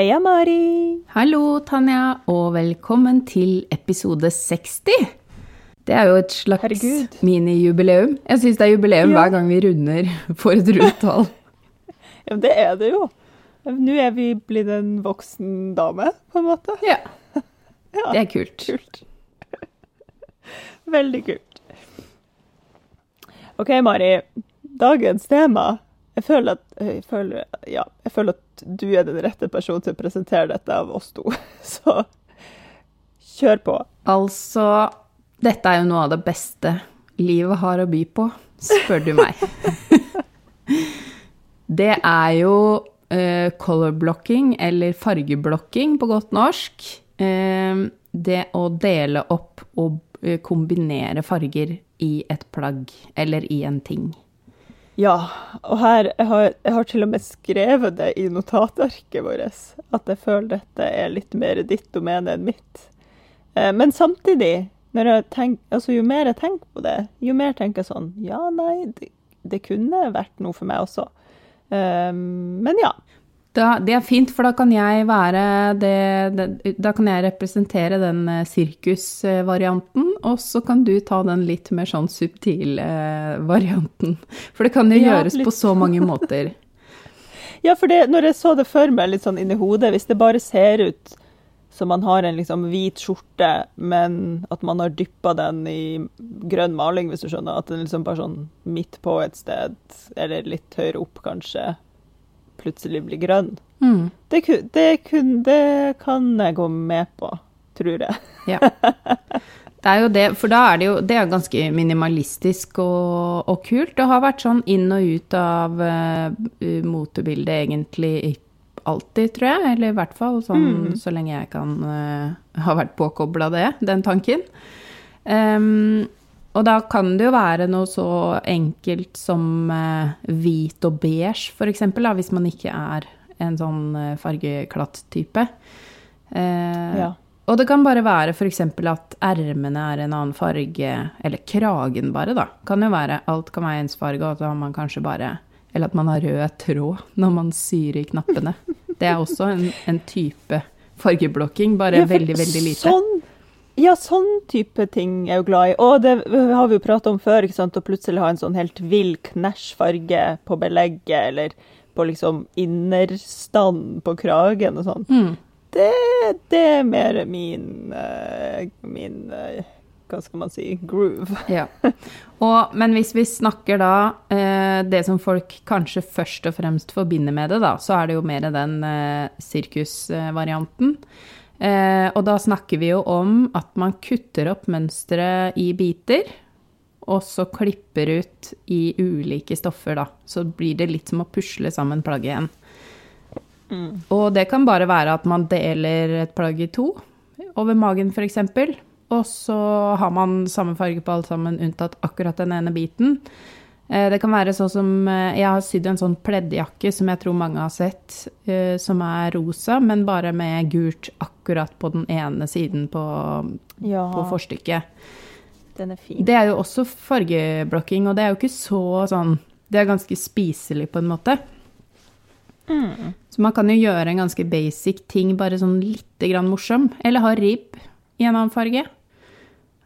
Heia, Mari! Hallo, Tanja, og velkommen til episode 60. Det er jo et slags minijubileum. Jeg syns det er jubileum Ja. hver gang vi runder for et rundt tall. Ja, men det er det jo. Nå er vi blitt en voksen dame, på en måte. Ja, Ja, det er kult. kult. Veldig kult. OK, Mari. Dagens tema Jeg føler at, jeg føler, ja, jeg føler at du er den rette personen til å presentere dette av oss to. Så kjør på. Altså, dette er jo noe av det beste livet har å by på, spør du meg. Det er jo uh, color blocking, eller fargeblokking på godt norsk. Uh, det å dele opp og eh, kombinere farger i et plagg, eller i en ting. Ja, og her jeg har jeg har til og med skrevet det i notatarket vårt, at jeg føler dette er litt mer ditt domene enn mitt. Eh, Men samtidig, når jeg tenk, altså jo mer jeg tenker på det, jo mer tenker jeg sånn Ja, nei, det, det kunne vært noe for meg også. Eh, Men ja. Da, det er fint, for da kan jeg være det, det Da kan jeg representere den eh, sirkusvarianten, og så kan du ta den litt mer sånn subtile eh, varianten. For det kan jo Ja, gjøres litt. på så mange måter. Ja, for det, når jeg så det for meg litt sånn inni hodet, hvis det bare ser ut som man har en liksom hvit skjorte, men at man har dyppa den i grønn maling, hvis du skjønner, at den liksom bare sånn midt på et sted, eller litt høyere opp kanskje, plutselig blir grønn. Mm, Det, det, kun, det kan jeg gå med på, tror jeg. ja. Det er jo det, for da er det jo Det er ganske minimalistisk og, og kult. Det har vært sånn inn og ut av uh, motebildet egentlig alltid, tror jeg. Eller i hvert fall sånn så lenge jeg kan uh, ha vært påkobla det, den tanken. Ehm, og da kan det jo være noe så enkelt som eh, hvit og beige, f.eks., hvis man ikke er en sånn uh, fargeklatt-type. Eh, Ja. Og det kan bare være f.eks. at ermene er en annen farge, eller kragen bare, da. Kan jo være, alt kan være ens farge, og at man kanskje bare Eller at man har rød tråd når man syr i knappene. Det er også en, en type fargeblokking, bare Ja, veldig, veldig lite. Sånn, ja, sånn type ting er jeg jo glad i. Og det har vi jo prata om før, ikke sant? å plutselig ha en sånn helt vill knæsjfarge på belegget, eller på liksom innerstand på kragen og sånn. Mm. Det, det er mer min, eh, min eh, hva skal man si, groove. Ja. Og, men hvis vi snakker da eh, det som folk kanskje først og fremst forbinder med det, da, så er det jo mer den eh, sirkusvarianten. Eh, og da snakker vi jo om at man kutter opp mønsteret i biter, og så klipper ut i ulike stoffer, da. Så blir det litt som å pusle sammen plagget igjen. Og det kan bare være at man deler et plagg i to, over magen f.eks. Og så har man samme farge på alt sammen, unntatt akkurat den ene biten. Eh, Det kan være sånn som eh, Jeg har sydd en sånn pleddjakke som jeg tror mange har sett, eh, som er rosa, men bare med gult akkurat på den ene siden på, Ja, på forstykket. den er fin. Det er jo også fargeblokking, og det er jo ikke så sånn Det er ganske spiselig på en måte. Mm. Så man kan jo gjøre en ganske basic ting, bare sånn lite grann morsom. Eller ha ribb i en annen farge.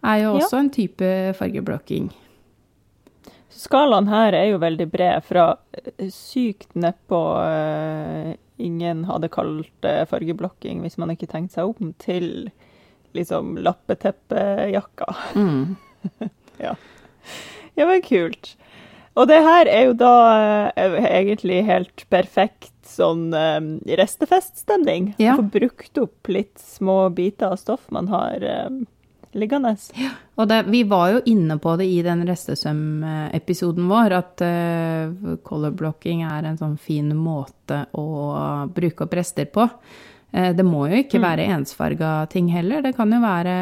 Er jo Ja. også en type fargeblokking. Skalaen her er jo veldig bred, fra eh, sykt nedpå uh, ingen hadde kalt det fargeblokking hvis man ikke tenkte seg om, til liksom lappeteppejakka. Mm. Ja, men kult. Og det her er jo da uh, egentlig helt perfekt sånn eh, restefeststemning. Ja. Få brukt opp litt små biter av stoff man har eh, liggende. Og det, vi var jo inne på det i den restesøm-episoden vår, at uh, colorblocking er en sånn fin måte å bruke opp rester på. Uh, det må jo ikke være ensfarga ting heller. Det kan jo være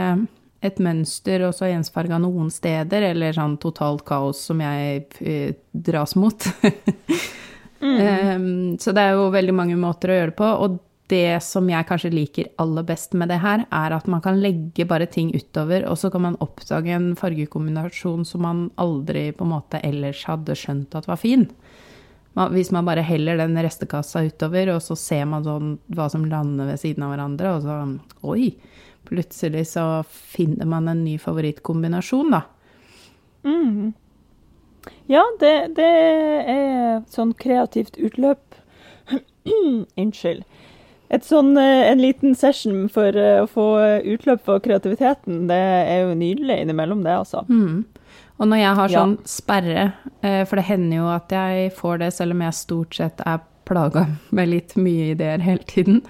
et mønster og så ensfarga noen steder, eller sånn totalt kaos som jeg uh, dras mot. Em, så det er jo veldig mange måter å gjøre det på. Og det som jeg kanskje liker aller best med det her, er at man kan legge bare ting utover, og så kan man oppdage en fargekombinasjon som man aldri på en måte ellers hadde skjønt at var fin. hvis man bare heller den restekassa utover, og så ser man sånn hva som lander ved siden av hverandre, og så Oi! Plutselig så finner man en ny favorittkombinasjon, da. Mm. Ja, det, det er sånn kreativt utløp. Unnskyld. Et sånn, eh, en liten session for eh, å få utløp for kreativiteten, det er jo nydelig innimellom det, altså. Mm. Og når jeg har Ja. sånn sperre, eh, for det hender jo at jeg får det selv om jeg stort sett er plaga med litt mye ideer hele tiden,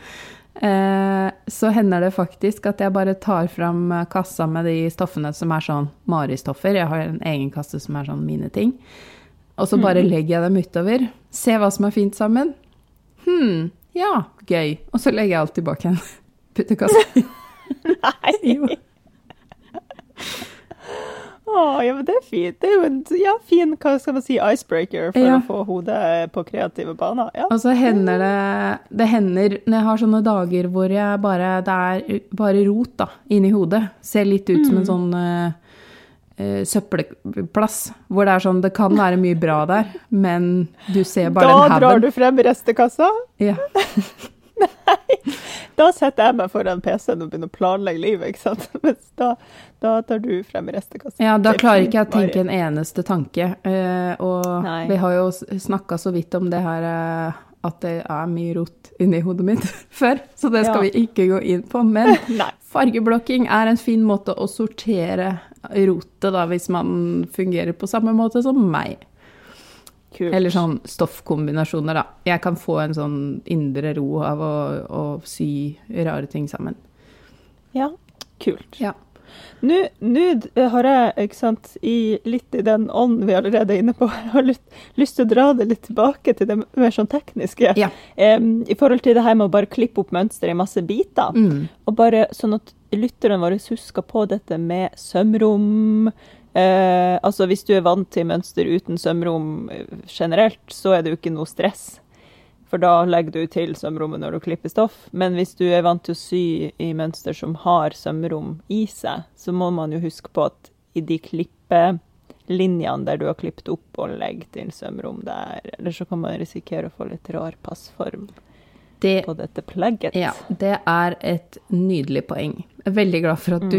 så hender det faktisk at jeg bare tar fram kassa med de stoffene som er sånn Mari-stoffer. Jeg har en egen kasse som er sånn mine ting. Og så bare legger jeg dem utover. Se hva som er fint sammen. Hm, ja, gøy. Og så legger jeg alt tilbake igjen. Puttekassa. Nei! Jo. Å, ja, men det er fint. Det er jo en ja, fin hva skal man si, icebreaker for Ja. å få hodet på kreative baner. Ja. Og så hender det Det hender når jeg har sånne dager hvor jeg bare Det er bare rot da, inni hodet. Ser litt ut som en sånn eh, eh, søppelplass. Hvor det er sånn Det kan være mye bra der, men du ser bare Da den drar du frem restekassa. Ja. Nei! Da setter jeg meg foran PC-en og begynner å planlegge livet, ikke sant. Mens da, da tar du frem restekassa. ja, da er klarer ikke jeg å tenke en eneste tanke. eh, og Nei. vi har jo snakka så vidt om det her eh, at det er mye rot inni hodet mitt før, så det skal Ja. vi ikke gå inn på. Men Fargeblokking er en fin måte å sortere rotet, da, hvis man fungerer på samme måte som meg. Kult. Eller sånn stoffkombinasjoner, da. Jeg kan få en sånn indre ro av å, å sy rare ting sammen. Ja, kult. Ja. Nå nå har jeg, ikke sant, i litt i den ånden vi allerede er inne på, jeg har lyst, lyst til å dra det litt tilbake til det mer sånn tekniske. Ja. Um, I forhold til det her med å bare klippe opp mønster i masse biter. Mm. Og bare sånn at lytterne våre husker på dette med sømrom. Uh, altså hvis du er vant til mønster uten sømrom eh, generelt, så er det jo ikke noe stress. For da legger du til sømrommet når du klipper stoff. Men hvis du er vant til å sy i mønster som har sømrom i seg, så må man jo huske på at i de klippelinjene der du har klippet opp og legger til sømrom der, eller så kan man risikere å få litt rar passform Det, på dette plagget. ja, det er et nydelig poeng. Jeg er veldig glad for at du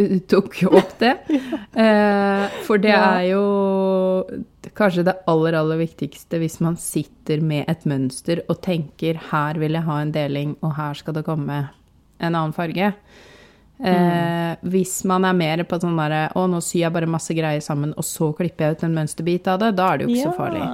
mm. tok opp det. Eh, for det Ja. er jo kanskje det aller, aller viktigste hvis man sitter med et mønster og tenker her vil jeg ha en deling, og her skal det komme en annen farge. Eh, Hvis man er mer på sånn derre å, nå syr jeg bare masse greier sammen, og så klipper jeg ut en mønsterbit av det, da er det jo ikke så farlig.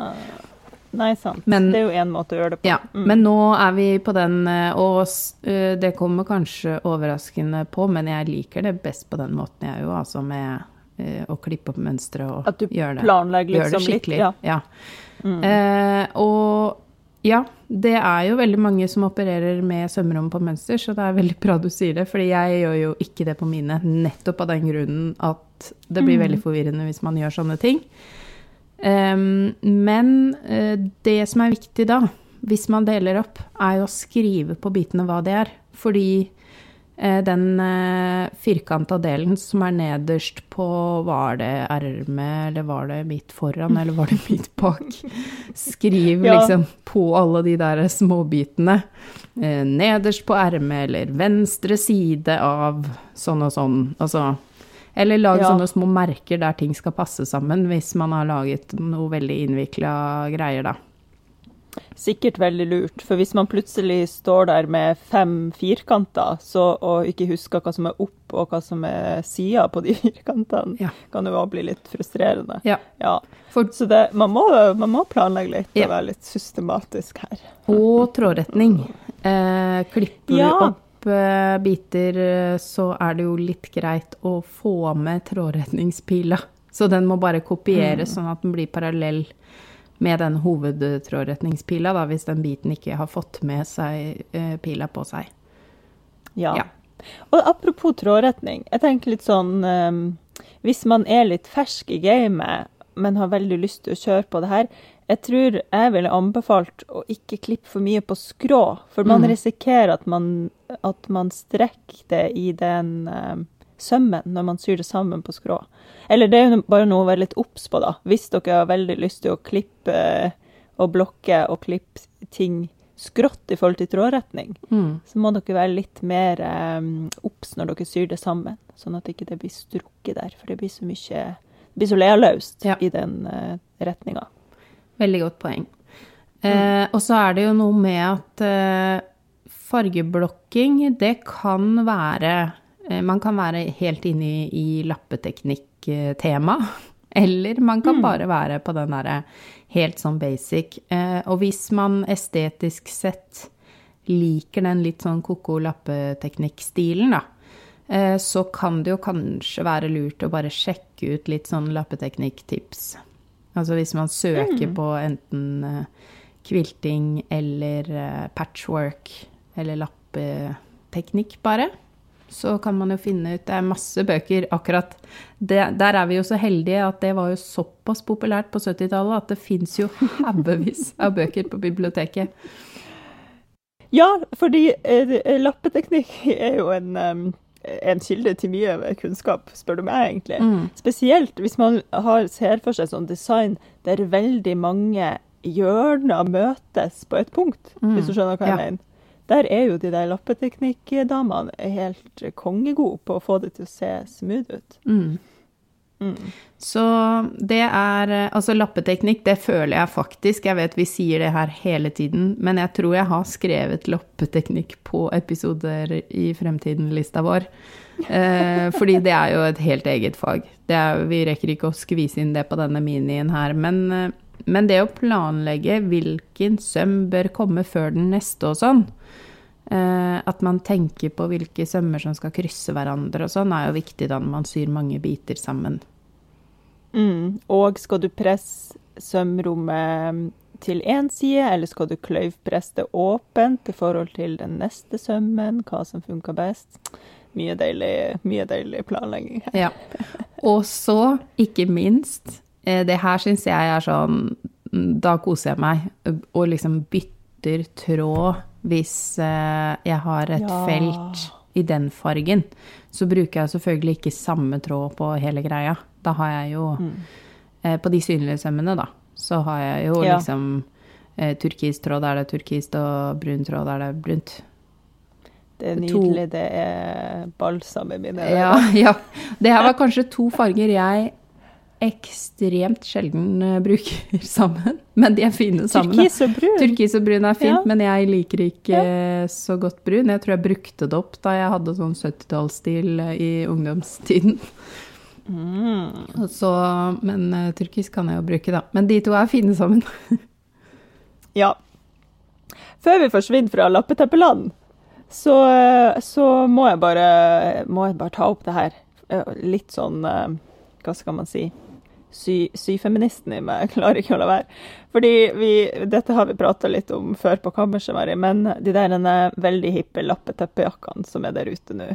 Nei, sant. Men- det er jo én måte å gjøre det på. Ja, Mm. men nå er vi på den, eh, og eh, det kommer kanskje overraskende på, men jeg liker det best på den måten jeg jo, altså med eh, å klippe opp mønstre og At du gjøre det. planlegger Gjør det skikkelig. litt. Ja. Ja. Mm. Eh, og ja, det er jo veldig mange som opererer med sømrom på mønster, så det er veldig bra du sier det, fordi jeg gjør jo ikke det på mine, nettopp av den grunnen at det blir Mm. veldig forvirrende hvis man gjør sånne ting. Em, men eh, det som er viktig da, hvis man deler opp, er jo å skrive på bitene hva det er. Fordi eh, den uh, firkanta delen som er nederst på Var det ermet, eller var det midt foran, eller var det midt bak? Skriv Ja. liksom på alle de der småbitene. Eh, nederst på ermet, eller venstre side av sånn og sånn. Altså eller lag Ja. sånne små merker der ting skal passe sammen, hvis man har laget noe veldig innvikla greier, da. Sikkert veldig lurt, for hvis man plutselig står der med fem firkanter så, og ikke husker hva som er opp og hva som er sida på de firkantene, Ja. kan det jo også bli litt frustrerende. Ja. Ja. For, Så det, man, må, man må planlegge litt og være litt systematisk her. og trådretning. Eh, klipper du opp biter, eh, så er det jo litt greit å få med trådretningspila. Så den må bare kopieres sånn at den blir parallell med den hovedtrådretningspila, da, hvis den biten ikke har fått med seg eh, pila på seg. Ja. Ja. Og apropos trådretning, jeg tenker litt sånn ehm, Hvis man er litt fersk i gamet, men har veldig lyst til å kjøre på det her, jeg tror jeg ville anbefalt å ikke klippe for mye på skrå, for man Mm. risikerer at man, at man strekker det i den ehm, sømmen når man syr det sammen på skrå. Eller det er jo bare noe å være litt obs på, da. Hvis dere har veldig lyst til å klippe og blokke og klippe ting skrått i forhold til trådretning, Mm. så må dere være litt mer um, obs når dere syr det sammen, sånn at ikke det blir strukket der. For det blir så mye Det blir så lealøst Ja. i den uh, retninga. Veldig godt poeng. Eh, og så er det jo noe med at eh, fargeblokking, det kan være eh, Man kan være helt inne i, i lappeteknikk-tema. Eller man kan bare være på den derre helt sånn basic. Eh, og hvis man estetisk sett liker den litt sånn ko-ko lappeteknikk-stilen, da, eh, så kan det jo kanskje være lurt å bare sjekke ut litt sånn lappeteknikk-tips. Altså hvis man søker på enten kvilting eller eh, patchwork eller lappeteknikk bare, så kan man jo finne ut. Det er masse bøker akkurat. Det, Der er vi jo så heldige at det var jo såpass populært på 70-tallet at det fins jo haugevis av bøker på biblioteket. Ja, fordi eh, lappeteknikk er jo en, um, en kilde til mye kunnskap, spør du meg, egentlig. Mm. Spesielt hvis man har, ser for seg sånn design der veldig mange hjørner møtes på et punkt, hvis du skjønner hva jeg Ja. mener. Der er jo de der lappeteknikkdamene helt kongegode på å få det til å se smooth ut. Mm. Så det er eh, Altså, lappeteknikk, det føler jeg faktisk Jeg vet vi sier det her hele tiden, men jeg tror jeg har skrevet lappeteknikk på episoder i fremtiden-lista vår. Eh, fordi det er jo et helt eget fag. Er, vi rekker ikke å skvise inn det på denne minien her. Men, eh, men det å planlegge hvilken søm bør komme før den neste og sånn, at man tenker på hvilke sømmer som skal krysse hverandre og sånn, er jo viktig da når man syr mange biter sammen. Mm. Og skal du presse sømrommet til én side, eller skal du kløyvpresse det åpent i forhold til den neste sømmen, hva som funker best? Mye deilig, mye deilig planlegging her. Ja. Og så, ikke minst, eh, det her syns jeg er sånn Da koser jeg meg, og liksom bytter tråd hvis eh, jeg har et Ja. felt i den fargen. Så bruker jeg selvfølgelig ikke samme tråd på hele greia. Da har jeg jo mm. På de synlige sømmene, da, så har jeg jo Ja. liksom eh, turkis tråd der det er turkist, og brun tråd der det er brunt. Det er To- nydelig. Det er balsam i mine Ja, ja. Det her var kanskje to farger jeg ekstremt sjelden eh, bruker sammen. Men de er fine sammen. Turkis og brun. Turkis og brun er fint, Ja. men jeg liker ikke ja. så godt brun. Jeg tror jeg brukte det opp da jeg hadde sånn 70-tallsstil eh, i ungdomstiden. Mm. Så, men uh, turkis kan jeg jo bruke, da. Men de to er fine sammen. Ja. Før vi forsvinner fra lappeteppeland, så, så må, jeg bare, må jeg bare ta opp det her. Eh, Litt sånn eh, Hva skal man si? Sy, syfeministen i meg klarer ikke å la være. Fordi vi, dette har vi prata litt om før på kammerset, Mari, men de der denne veldig hippe lappeteppejakkene som er der ute nå.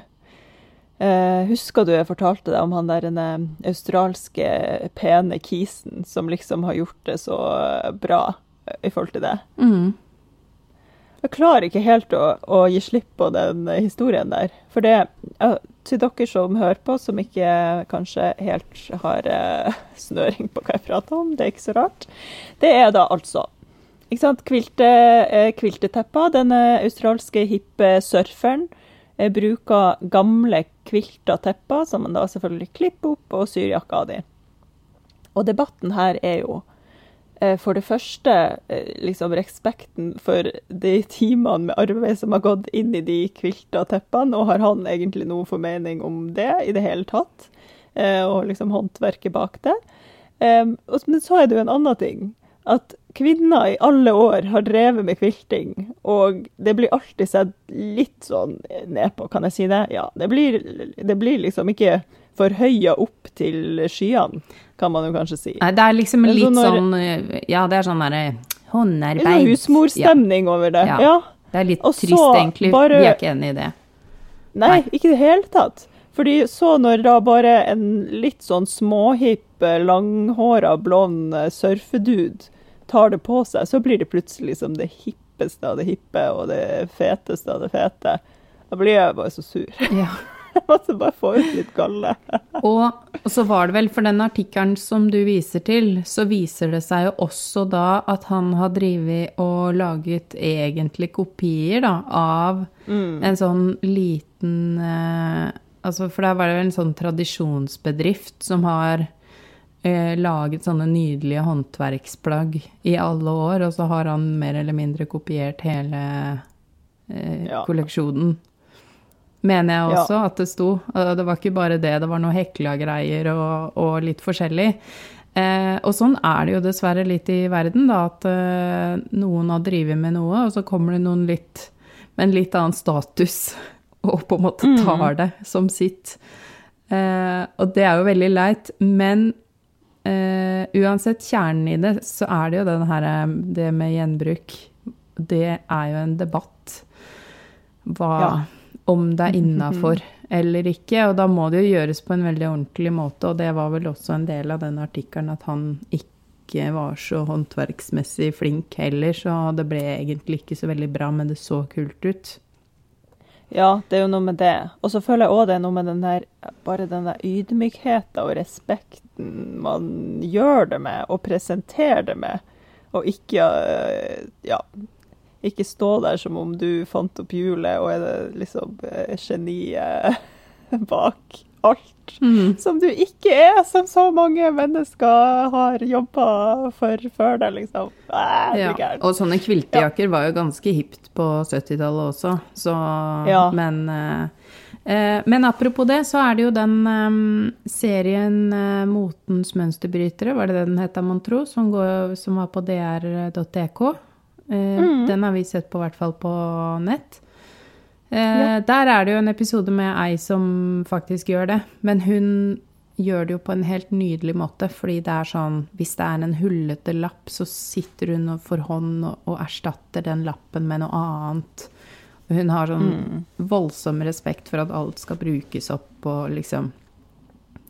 Eh, husker du jeg fortalte deg om han der denne australske pene kisen som liksom har gjort det så bra eh, i forhold til det? Mm. Jeg klarer ikke helt å, å gi slipp på den eh, historien der. For det, til dere som hører på, som ikke kanskje helt har eh, snøring på hva jeg prater om, det er ikke så rart. Det er da altså ikke sant, kvilte, eh, Kvilteteppa. Denne australske hippe surferen eh, bruker gamle kvilta tepper, som man da selvfølgelig klipper opp og syr jakka di. Og debatten her er jo eh, for det første eh, liksom respekten for de timene med arbeid som har gått inn i de kvilta teppene, og har han egentlig noen formening om det i det hele tatt? Eh, Og liksom håndverket bak det. Men så er det jo en annen ting. At kvinner i alle år har drevet med kvilting, og det blir alltid sett litt sånn ned på, kan jeg si det? Ja, det blir, det blir liksom ikke forhøya opp til skyene, kan man jo kanskje si. Nei, det er liksom litt så litt når- sånn eh, Ja, det er sånn derre Litt håndarbeid. sånn husmorstemning over det. Ja. Ja. Det er litt Og trist, så egentlig. bare- Vi er ikke enig i det. Nei, Nei. ikke i det hele tatt. Fordi så når da bare en litt sånn småhipp, langhåra, blond eh, surfedude tar det på seg, så blir det plutselig som det hippeste av det hippe og det feteste av det fete. Da blir jeg bare så sur. Ja. Måtte bare få ut litt galle. Og, og så var det vel, for den artikkelen som du viser til, så viser det seg jo også da at han har drevet og laget egentlig kopier da, av en sånn liten eh, Altså, for der var det vel en sånn tradisjonsbedrift som har eh, laget sånne nydelige håndverksplagg i alle år, og så har han mer eller mindre kopiert hele eh, Ja. kolleksjonen. Mener jeg Ja. også at det sto. Det var ikke bare det, det var noe hekla-greier og, og litt forskjellig. Eh, og sånn er det jo dessverre litt i verden, da, at eh, noen har drevet med noe, og så kommer det noen litt med en litt annen status og på en måte tar det som sitt. Eh, og det er jo veldig leit, men eh, uansett kjernen i det, så er det jo den her, eh, det med gjenbruk. Det er jo en debatt. Hva, Ja. Om det er innafor eller ikke. Og da må det jo gjøres på en veldig ordentlig måte, og det var vel også en del av den artikkelen at han ikke var så håndverksmessig flink heller, så det ble egentlig ikke så veldig bra, men det så kult ut. Ja, det er jo noe med det. Og så føler jeg òg det er noe med den der bare den der ydmykheten og respekten man gjør det med, og presenterer det med, og ikke øh, ja, ikke stå der som om du fant opp hjulet og er det liksom øh, geniet bak alt. Som du ikke er, som så mange mennesker har jobba for før deg, liksom. Æ, Ja, og sånne kviltejakker var jo ganske hipt på 70-tallet også, så Ja. Men, eh, eh, men apropos det, så er det jo den eh, serien eh, Motens mønsterbrytere, var det det den het, mon tro, som, går- som var på dr.dk. Eh, Den har vi sett på, i hvert fall på nett. Ja. Der er det jo en episode med ei som faktisk gjør det, men hun gjør det jo på en helt nydelig måte, fordi det er sånn Hvis det er en hullete lapp, så sitter hun for hånd og, erstatter den lappen med noe annet. Hun har sånn voldsom respekt for at alt skal brukes opp og liksom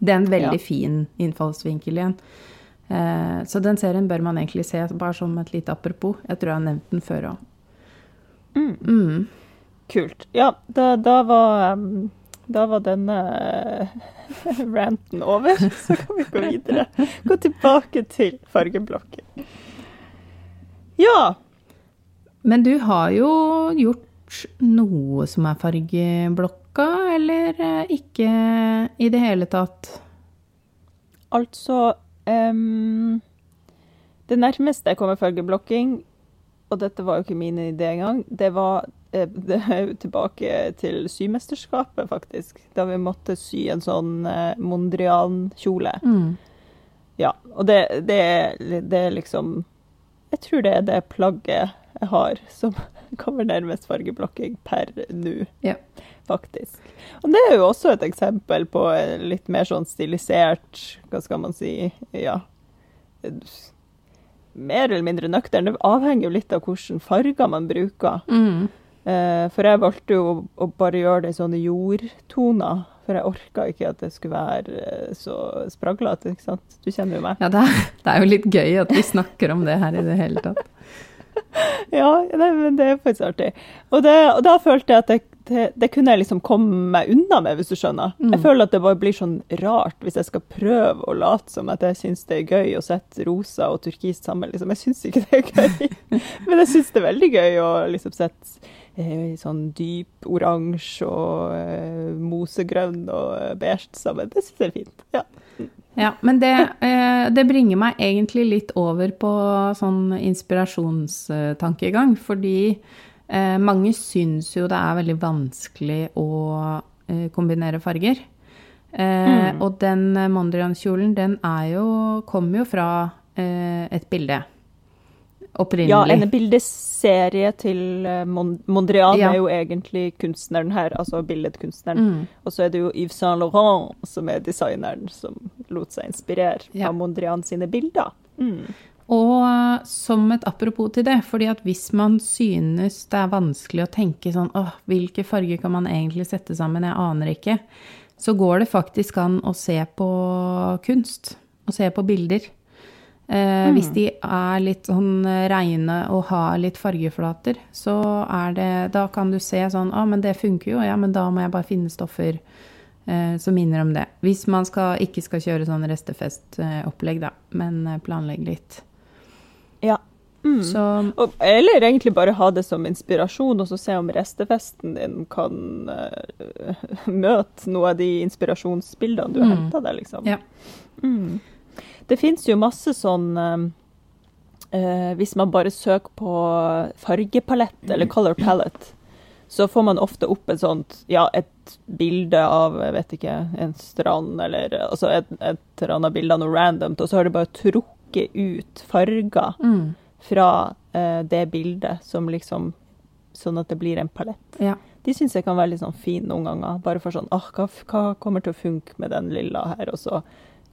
Det er en veldig Ja. fin innfallsvinkel igjen. Eh, så den serien bør man egentlig se, bare som et lite apropos. Jeg tror jeg har nevnt den før òg. Mm. Kult. Ja, da, da var um, da var denne eh, ranten over, så kan vi gå videre. Gå tilbake til fargeblokken. Ja. Men du har jo gjort noe som er fargeblokka, eller eh, ikke i det hele tatt? Altså em, Det nærmeste jeg kommer fargeblokking, og dette var jo ikke min idé engang, det var eh, det tilbake til symesterskapet, faktisk. Da vi måtte sy en sånn eh, Mondrian-kjole. Mm. Ja, og det, det, er- det er liksom Jeg tror det er det plagget jeg har som kommer nærmest fargeblokking per nå, Ja. Faktisk. Og det er jo også et eksempel på litt mer sånn stilisert, hva skal man si, ja Mer eller mindre nøktern. Det avhenger jo litt av hvilke farger man bruker. Mm. Eh, for jeg valgte jo å, bare gjøre det i sånne jordtoner. For jeg orka ikke at det skulle være eh, så spraglete, ikke sant. Du kjenner jo meg. Ja, det er, det er jo litt gøy at vi snakker om det her i det hele tatt. Ja, det, men det er faktisk artig. Og, det, og da følte jeg at det, det, det kunne jeg liksom komme meg unna med, hvis du skjønner. Mm. Jeg føler at det bare blir sånn rart hvis jeg skal prøve å late som at jeg syns det er gøy å sette rosa og turkist sammen. Liksom. Jeg syns ikke det er gøy, men jeg syns det er veldig gøy å liksom sette eh, sånn dyp oransje og eh, mosegrønn og eh, beige sammen. Det syns jeg er fint. Ja. Ja, men det, eh, det bringer meg egentlig litt over på sånn inspirasjonstankegang, fordi eh, mange syns jo det er veldig vanskelig å eh, kombinere farger. Mm. Og den Mondrian-kjolen, den er jo, kommer jo fra et bilde. Opprinnelig. Ja, en bildeserie til eh, Mondrian Ja. er jo egentlig kunstneren her, altså billedkunstneren. Mm. Og så er det jo Yves Saint Laurent som er designeren som lot seg inspirere Ja. av Mondrian sine bilder. Mm. Og eh, som et apropos til det, fordi at hvis man synes det er vanskelig å tenke sånn åh, hvilke farger kan man egentlig sette sammen, jeg aner ikke, så går det faktisk an å se på kunst, og se på bilder. Eh, Hvis de er litt sånn reine og har litt fargeflater, så er det Da kan du se sånn Å, ah, men det funker jo. Ja, men da må jeg bare finne stoffer eh, som minner om det. Hvis man skal, ikke skal kjøre sånn restefestopplegg, da, men planlegg litt. Ja. Mm. Så Og, eller egentlig bare ha det som inspirasjon, og så se om restefesten din kan uh, møte noe av de inspirasjonsbildene du har Mm. henta der, liksom. Ja. Mm. Det fins jo masse sånn eh, eh, Hvis man bare søker på fargepalett eller color palette, så får man ofte opp et sånt Ja, et bilde av jeg vet ikke, en strand, eller altså et, et eller annet bilde av noe randomt, og så har du bare trukket ut farger mm, fra eh, det bildet, som liksom Sånn at det blir en palett. ja. De syns jeg kan være litt sånn fin noen ganger. Bare for sånn åh, hva, hva kommer til å funke med den lilla her? Og så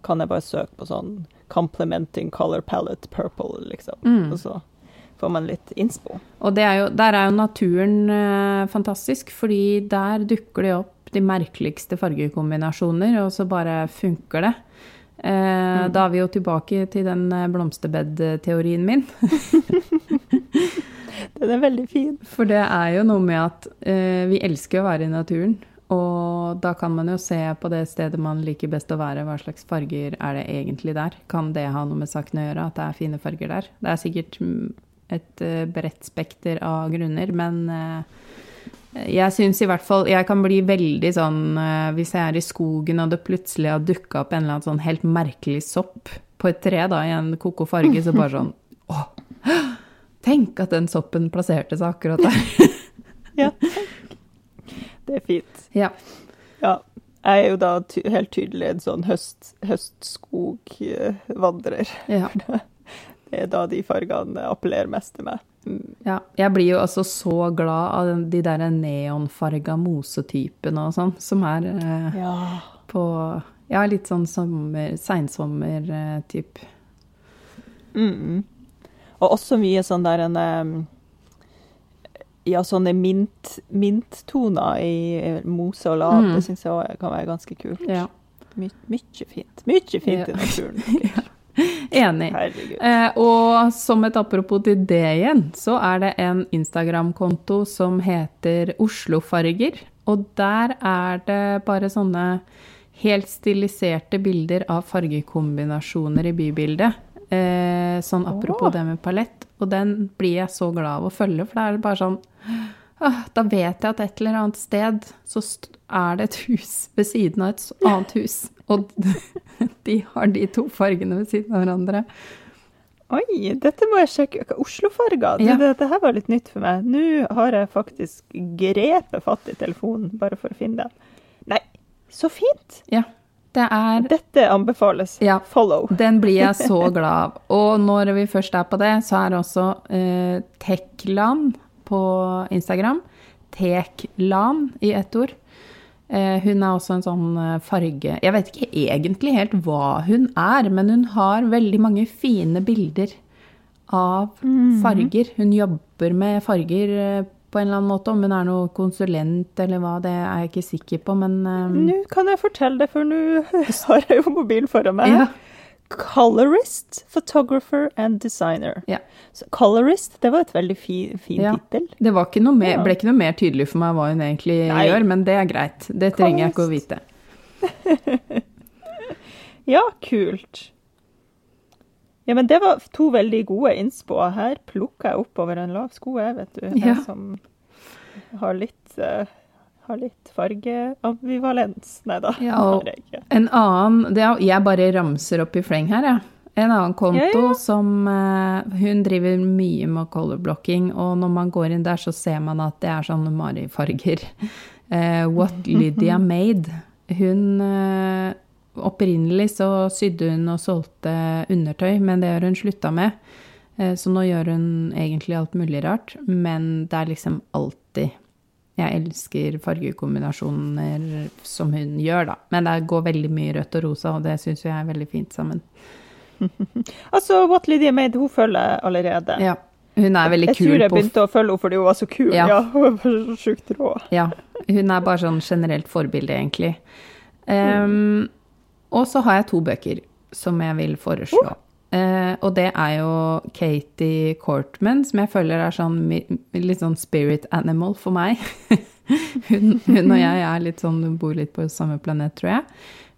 kan jeg bare søke på sånn 'complementing color palette purple', liksom. Mm. Og så får man litt innspo. Og det er jo, der er jo naturen eh, fantastisk, fordi der dukker det opp de merkeligste fargekombinasjoner, og så bare funker det. Eh, Da er vi jo tilbake til den eh, blomsterbedteorien min. Den er veldig fin. For det er jo noe med at eh, vi elsker å være i naturen. Og da kan man jo se på det stedet man liker best å være, hva slags farger er det egentlig der? Kan det ha noe med saken å gjøre, at det er fine farger der? Det er sikkert mm, et eh, bredt spekter av grunner, men eh, jeg syns i hvert fall Jeg kan bli veldig sånn eh, hvis jeg er i skogen og det plutselig har dukka opp en eller annen sånn helt merkelig sopp på et tre da, i en koko farge, så bare sånn Åh! Tenk at den soppen plasserte seg akkurat der. Ja. Det er fint. ja. Ja. Jeg er jo da ty helt tydelig en sånn høst, høstskogvandrer. ja. Det er da de fargene appellerer mest til meg. Mm. Ja, jeg blir jo altså så glad av de der neonfarga mosetypene og sånn, som er eh, Ja. på Ja, litt sånn sommer, seinsommer-typ. Mm. Og også mye sånn der en em, Ja, sånne mint, minttoner i mose og lav. Mm. Det syns jeg òg kan være ganske kult. Ja. My, mye fint. Mye fint Ja. i naturen. Enig. Eh, og som et apropos til det igjen, så er det en Instagram-konto som heter Oslofarger. Og der er det bare sånne helt stiliserte bilder av fargekombinasjoner i bybildet. Eh, sånn apropos oh. det med palett. Og den blir jeg så glad av å følge, for da er det bare sånn Da vet jeg at et eller annet sted så er det et hus ved siden av et annet hus. Og de har de to fargene ved siden av hverandre. Oi, dette må jeg sjekke. Oslofarger. Ja. Dette her var litt nytt for meg. Nå har jeg faktisk grepet fatt i telefonen bare for å finne den. Nei, så fint! Ja, det er Dette anbefales. Ja. Follow. Den blir jeg så glad av. Og når vi først er på det, så er det også eh, Teklan på Instagram. Teklan i ett ord. Eh, hun er også en sånn eh, farge Jeg vet ikke egentlig helt hva hun er, men hun har veldig mange fine bilder av farger. Hun jobber med farger eh, på en eller annen måte. Om hun er noe konsulent eller hva, det er jeg ikke sikker på, men eh, Nå kan jeg fortelle det, for nå har jeg jo mobilen foran meg. ja. Colorist, photographer and designer. Ja. Så colorist, det var et veldig fi, fin Ja. tittel. Det var ikke mer, Ja. ble ikke noe mer tydelig for meg hva hun egentlig Nei. gjør, men det er greit. Det trenger jeg ikke å vite. Ja, kult. Ja, men det var to veldig gode innspoer. Her plukker jeg oppover en lav sko, jeg, vet du. Jeg Ja. som har litt, uh, har litt fargeambivalens. Nei da, Ja, har jeg ikke. En annen det er, Jeg bare ramser opp i fleng her, jeg. En annen konto Ja, ja. som uh, Hun driver mye med colorblocking, og når man går inn der, så ser man at det er sånne Mari-farger. Eh, What Lydia Made. Hun eh, Opprinnelig så sydde hun og solgte undertøy, men det har hun slutta med. Eh, Så nå gjør hun egentlig alt mulig rart, men det er liksom alltid Jeg elsker fargekombinasjoner som hun gjør, da. Men det går veldig mye rødt og rosa, og det syns jeg er veldig fint sammen. Altså, What Lydia Made, hun følger allerede. Ja. Hun er veldig kul. jeg tror jeg begynte å følge henne fordi hun var så kul. Ja. Ja, hun var så sjukt rå. Ja. Hun er bare sånn generelt forbilde, egentlig. Um, og så har jeg to bøker som jeg vil foreslå. Eh, og det er jo Katie Cortman, som jeg føler er sånn litt sånn spirit animal for meg. hun, hun og jeg er litt sånn, bor litt på samme planet, tror jeg.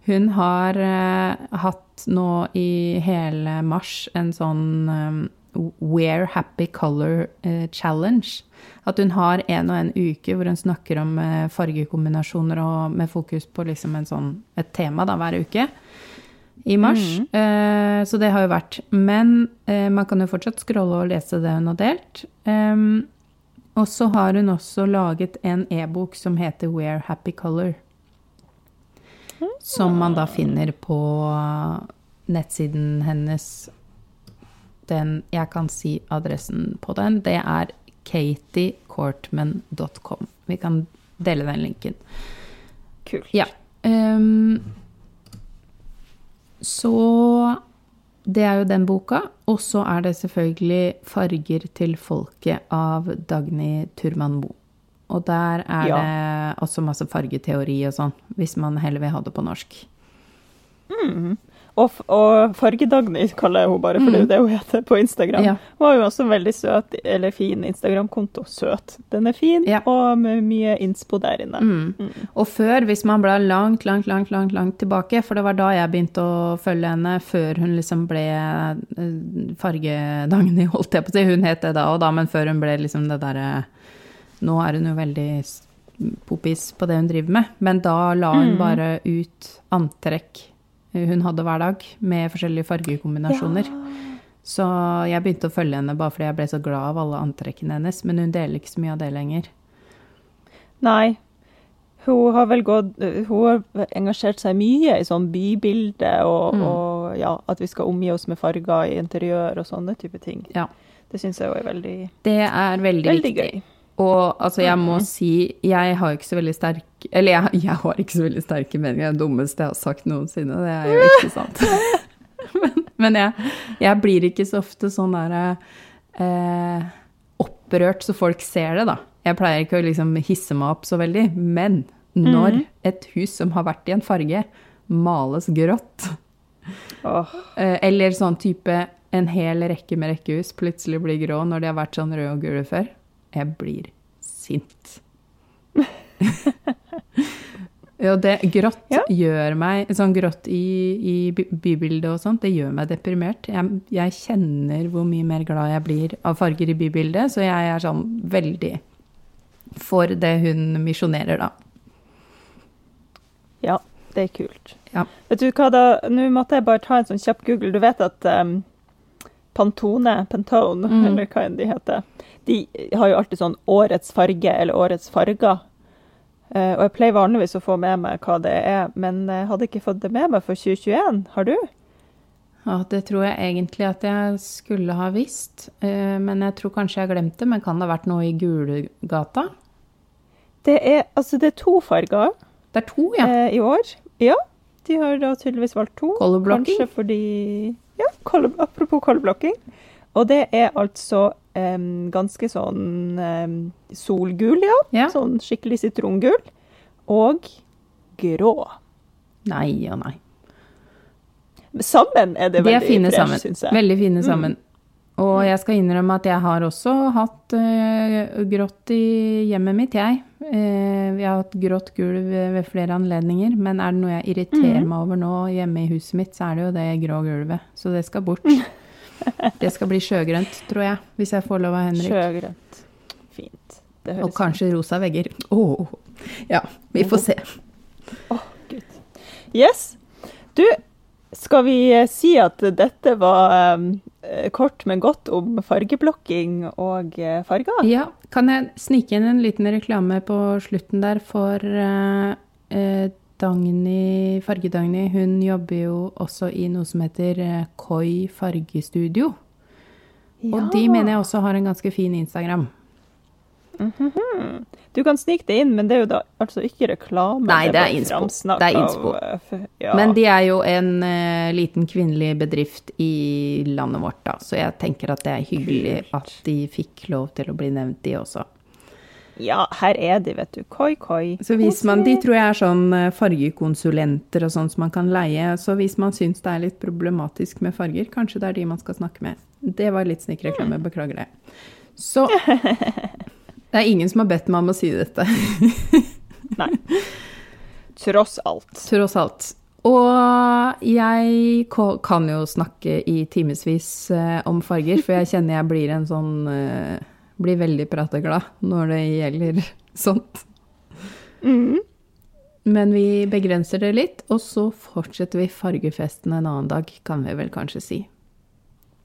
Hun har uh, hatt nå i hele mars en sånn eh, Wear Happy Color eh, Challenge. At hun har en og en uke hvor hun snakker om eh, fargekombinasjoner og med fokus på liksom en sånn, et tema da, hver uke i mars. Eh, så det har jo vært. Men eh, man kan jo fortsatt scrolle og lese det hun har delt. Em, og så har hun også laget en e-bok som heter Wear Happy Color. Som man da finner på nettsiden hennes. Den, jeg kan si adressen på den. Det er katiecortman.com. Vi kan dele den linken. Kult. Ja. Um, så det er jo den boka. Og så er det selvfølgelig 'Farger til folket' av Dagny Turman Moe. Og der er Ja. det også masse fargeteori og sånn, hvis man heller vil ha det på norsk. Og, og Farge-Dagny kaller jeg henne bare, for det er jo det hun heter på Instagram. Mm. Ja. Hun har jo også en veldig søt, eller fin Instagram-konto. Søt. Den er fin, Ja. og med mye innspo der inne. Mm. Og før, hvis man ble langt, langt, langt, langt, langt tilbake, for det var da jeg begynte å følge henne, før hun liksom ble Farge-Dagny, holdt jeg på å si. Hun het det da og da, men før hun ble liksom det derre Nå er hun jo veldig popis på det hun driver med, men da la hun bare ut antrekk hun hadde hver dag, med forskjellige fargekombinasjoner. Så jeg begynte å følge henne bare fordi jeg ble så glad av alle antrekkene hennes, men hun deler ikke så mye av det lenger. Nei. Hun har vel gått Hun har engasjert seg mye i sånn bybilde og, Mm. og ja, at vi skal omgi oss med farger i interiør og sånne type ting. Ja. Det syns jeg er veldig, Det er veldig, veldig gøy. Og altså, jeg må si, jeg har ikke så veldig sterk Eller jeg, jeg har ikke så veldig sterke meninger. Det er det dummeste jeg har sagt noensinne. Det er jo ikke sant. men men jeg, jeg blir ikke så ofte sånn derre eh, opprørt så folk ser det, da. Jeg pleier ikke å liksom hisse meg opp så veldig. Men når et hus som har vært i en farge, males grått, oh. Eh, Eller sånn type en hel rekke med rekkehus plutselig blir grå når de har vært sånn røde og gule før. Jeg blir sint. ja, det grått Ja. gjør meg Sånn grått i, i bybildet og sånt, det gjør meg deprimert. Jeg, jeg kjenner hvor mye mer glad jeg blir av farger i bybildet, så jeg er sånn veldig for det hun misjonerer, da. ja, det er kult. Ja. Vet du hva da, Nå måtte jeg bare ta en sånn kjapp Google. Du vet at em, Pantone, Pantone, Mm. eller hva enn de heter, de har jo alltid sånn årets farge eller årets farger. Eh, og jeg pleier vanligvis å få med meg hva det er, men jeg hadde ikke fått det med meg for 2021. Har du? Ja, det tror jeg egentlig at jeg skulle ha visst. Eh, Men jeg tror kanskje jeg har glemt det. Men kan det ha vært noe i Gulegata? Det er, altså, det er to farger Det er to, ja. eh, i år. Ja, de har da tydeligvis valgt to. Colorblocking. Kanskje fordi Ja, color, apropos koldblokking. Og det er altså um, ganske sånn um, solgul, ja. Ja. Sånn skikkelig sitrongul. Og grå. Nei og nei. Sammen er det De er veldig fine fresh, syns jeg. Veldig fine sammen. Og jeg skal innrømme at jeg har også hatt uh, grått i hjemmet mitt, jeg. Uh, jeg har hatt grått gulv ved flere anledninger, men er det noe jeg irriterer meg over nå hjemme i huset mitt, så er det jo det grå gulvet. Så det skal bort. Det skal bli sjøgrønt, tror jeg, hvis jeg får lov av Henrik. Sjøgrønt. Fint. Det høres Og kanskje rosa vegger. Åh. Ja, vi får se. Gud. Yes. Du, skal vi eh, si at dette var eh, kort, men godt om fargeblokking og eh, farger? Ja, kan jeg snike inn en liten reklame på slutten der for eh, Dagny, Farge-Dagny? Hun jobber jo også i noe som heter Koi fargestudio. Og de mener jeg også har en ganske fin Instagram. Du kan snike det inn, men det er jo da altså ikke reklame. Nei, det er innspo. Det er innspo. Av, f- Ja. Men de er jo en uh, liten kvinnelig bedrift i landet vårt, da. Så jeg tenker at det er hyggelig Kult. at de fikk lov til å bli nevnt, de også. Ja, her er de, vet du. Koi, koi. Så hvis man, De tror jeg er sånn eh, fargekonsulenter og sånn som man kan leie. Så hvis man syns det er litt problematisk med farger, kanskje det er de man skal snakke med. Det var litt snikreklame, beklager det. Så Det er ingen som har bedt meg om å si dette. Nei. Tross alt. Tross alt. Og jeg kan jo snakke i timevis eh, om farger, for jeg kjenner jeg blir en sånn eh, Blir veldig prateglad når det gjelder sånt. Mm. Men vi begrenser det litt, og så fortsetter vi fargefesten en annen dag, kan vi vel kanskje si.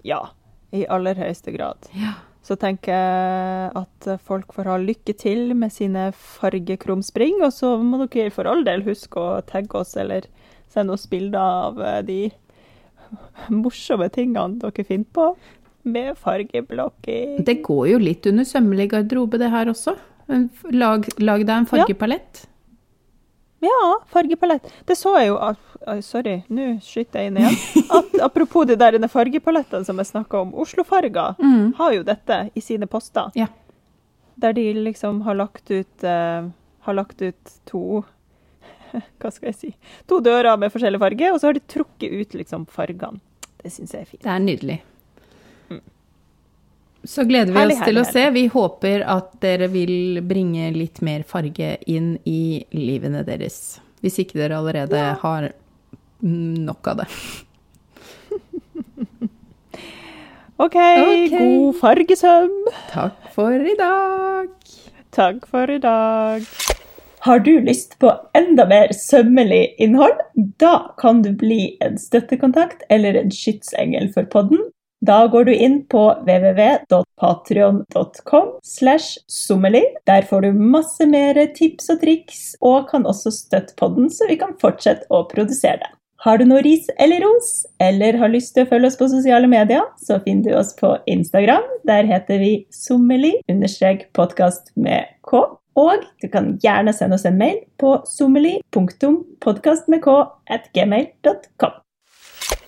Ja, i aller høyeste grad. Ja. Så tenker jeg at folk får ha lykke til med sine fargekrumspring, og så må dere for all del huske å tagge oss eller sende oss bilder av eh, de morsomme tingene dere finner på med fargeblokking. Det går jo litt under sømmelig garderobe, det her også. Lag, lag deg en fargepalett. Ja, fargepalett. Det så jeg jo at Sorry, nå skyter jeg inn igjen. At, apropos de der fargepalettene som jeg snakka om. Oslo-farger Mm. har jo dette i sine poster. Ja. Der de liksom har lagt ut uh, Har lagt ut to Hva skal jeg si To dører med forskjellig farge, og så har de trukket ut liksom fargene. Det syns jeg er fint. Det er nydelig. Så gleder vi Herlig, oss til å herlig, se. Vi håper at dere vil bringe litt mer farge inn i livene deres. Hvis ikke dere allerede har mm, nok av det. OK, Ok. god fargesøm. Takk for i dag. Takk for i dag. Har du lyst på enda mer sømmelig innhold? Da kan du bli en støttekontakt eller en skytsengel for podden. Da går du inn på www.patrion.com slash sommerli. Der får du masse mer tips og triks, og kan også støtte podden, så vi kan fortsette å produsere det. Har du noe ris eller ros, eller har lyst til å følge oss på sosiale medier, så finner du oss på Instagram. Der heter vi sommeli-podkast med k. Og du kan gjerne sende oss en mail på sommerli.podkastmedk.gmail.com.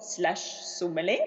slash sommerli.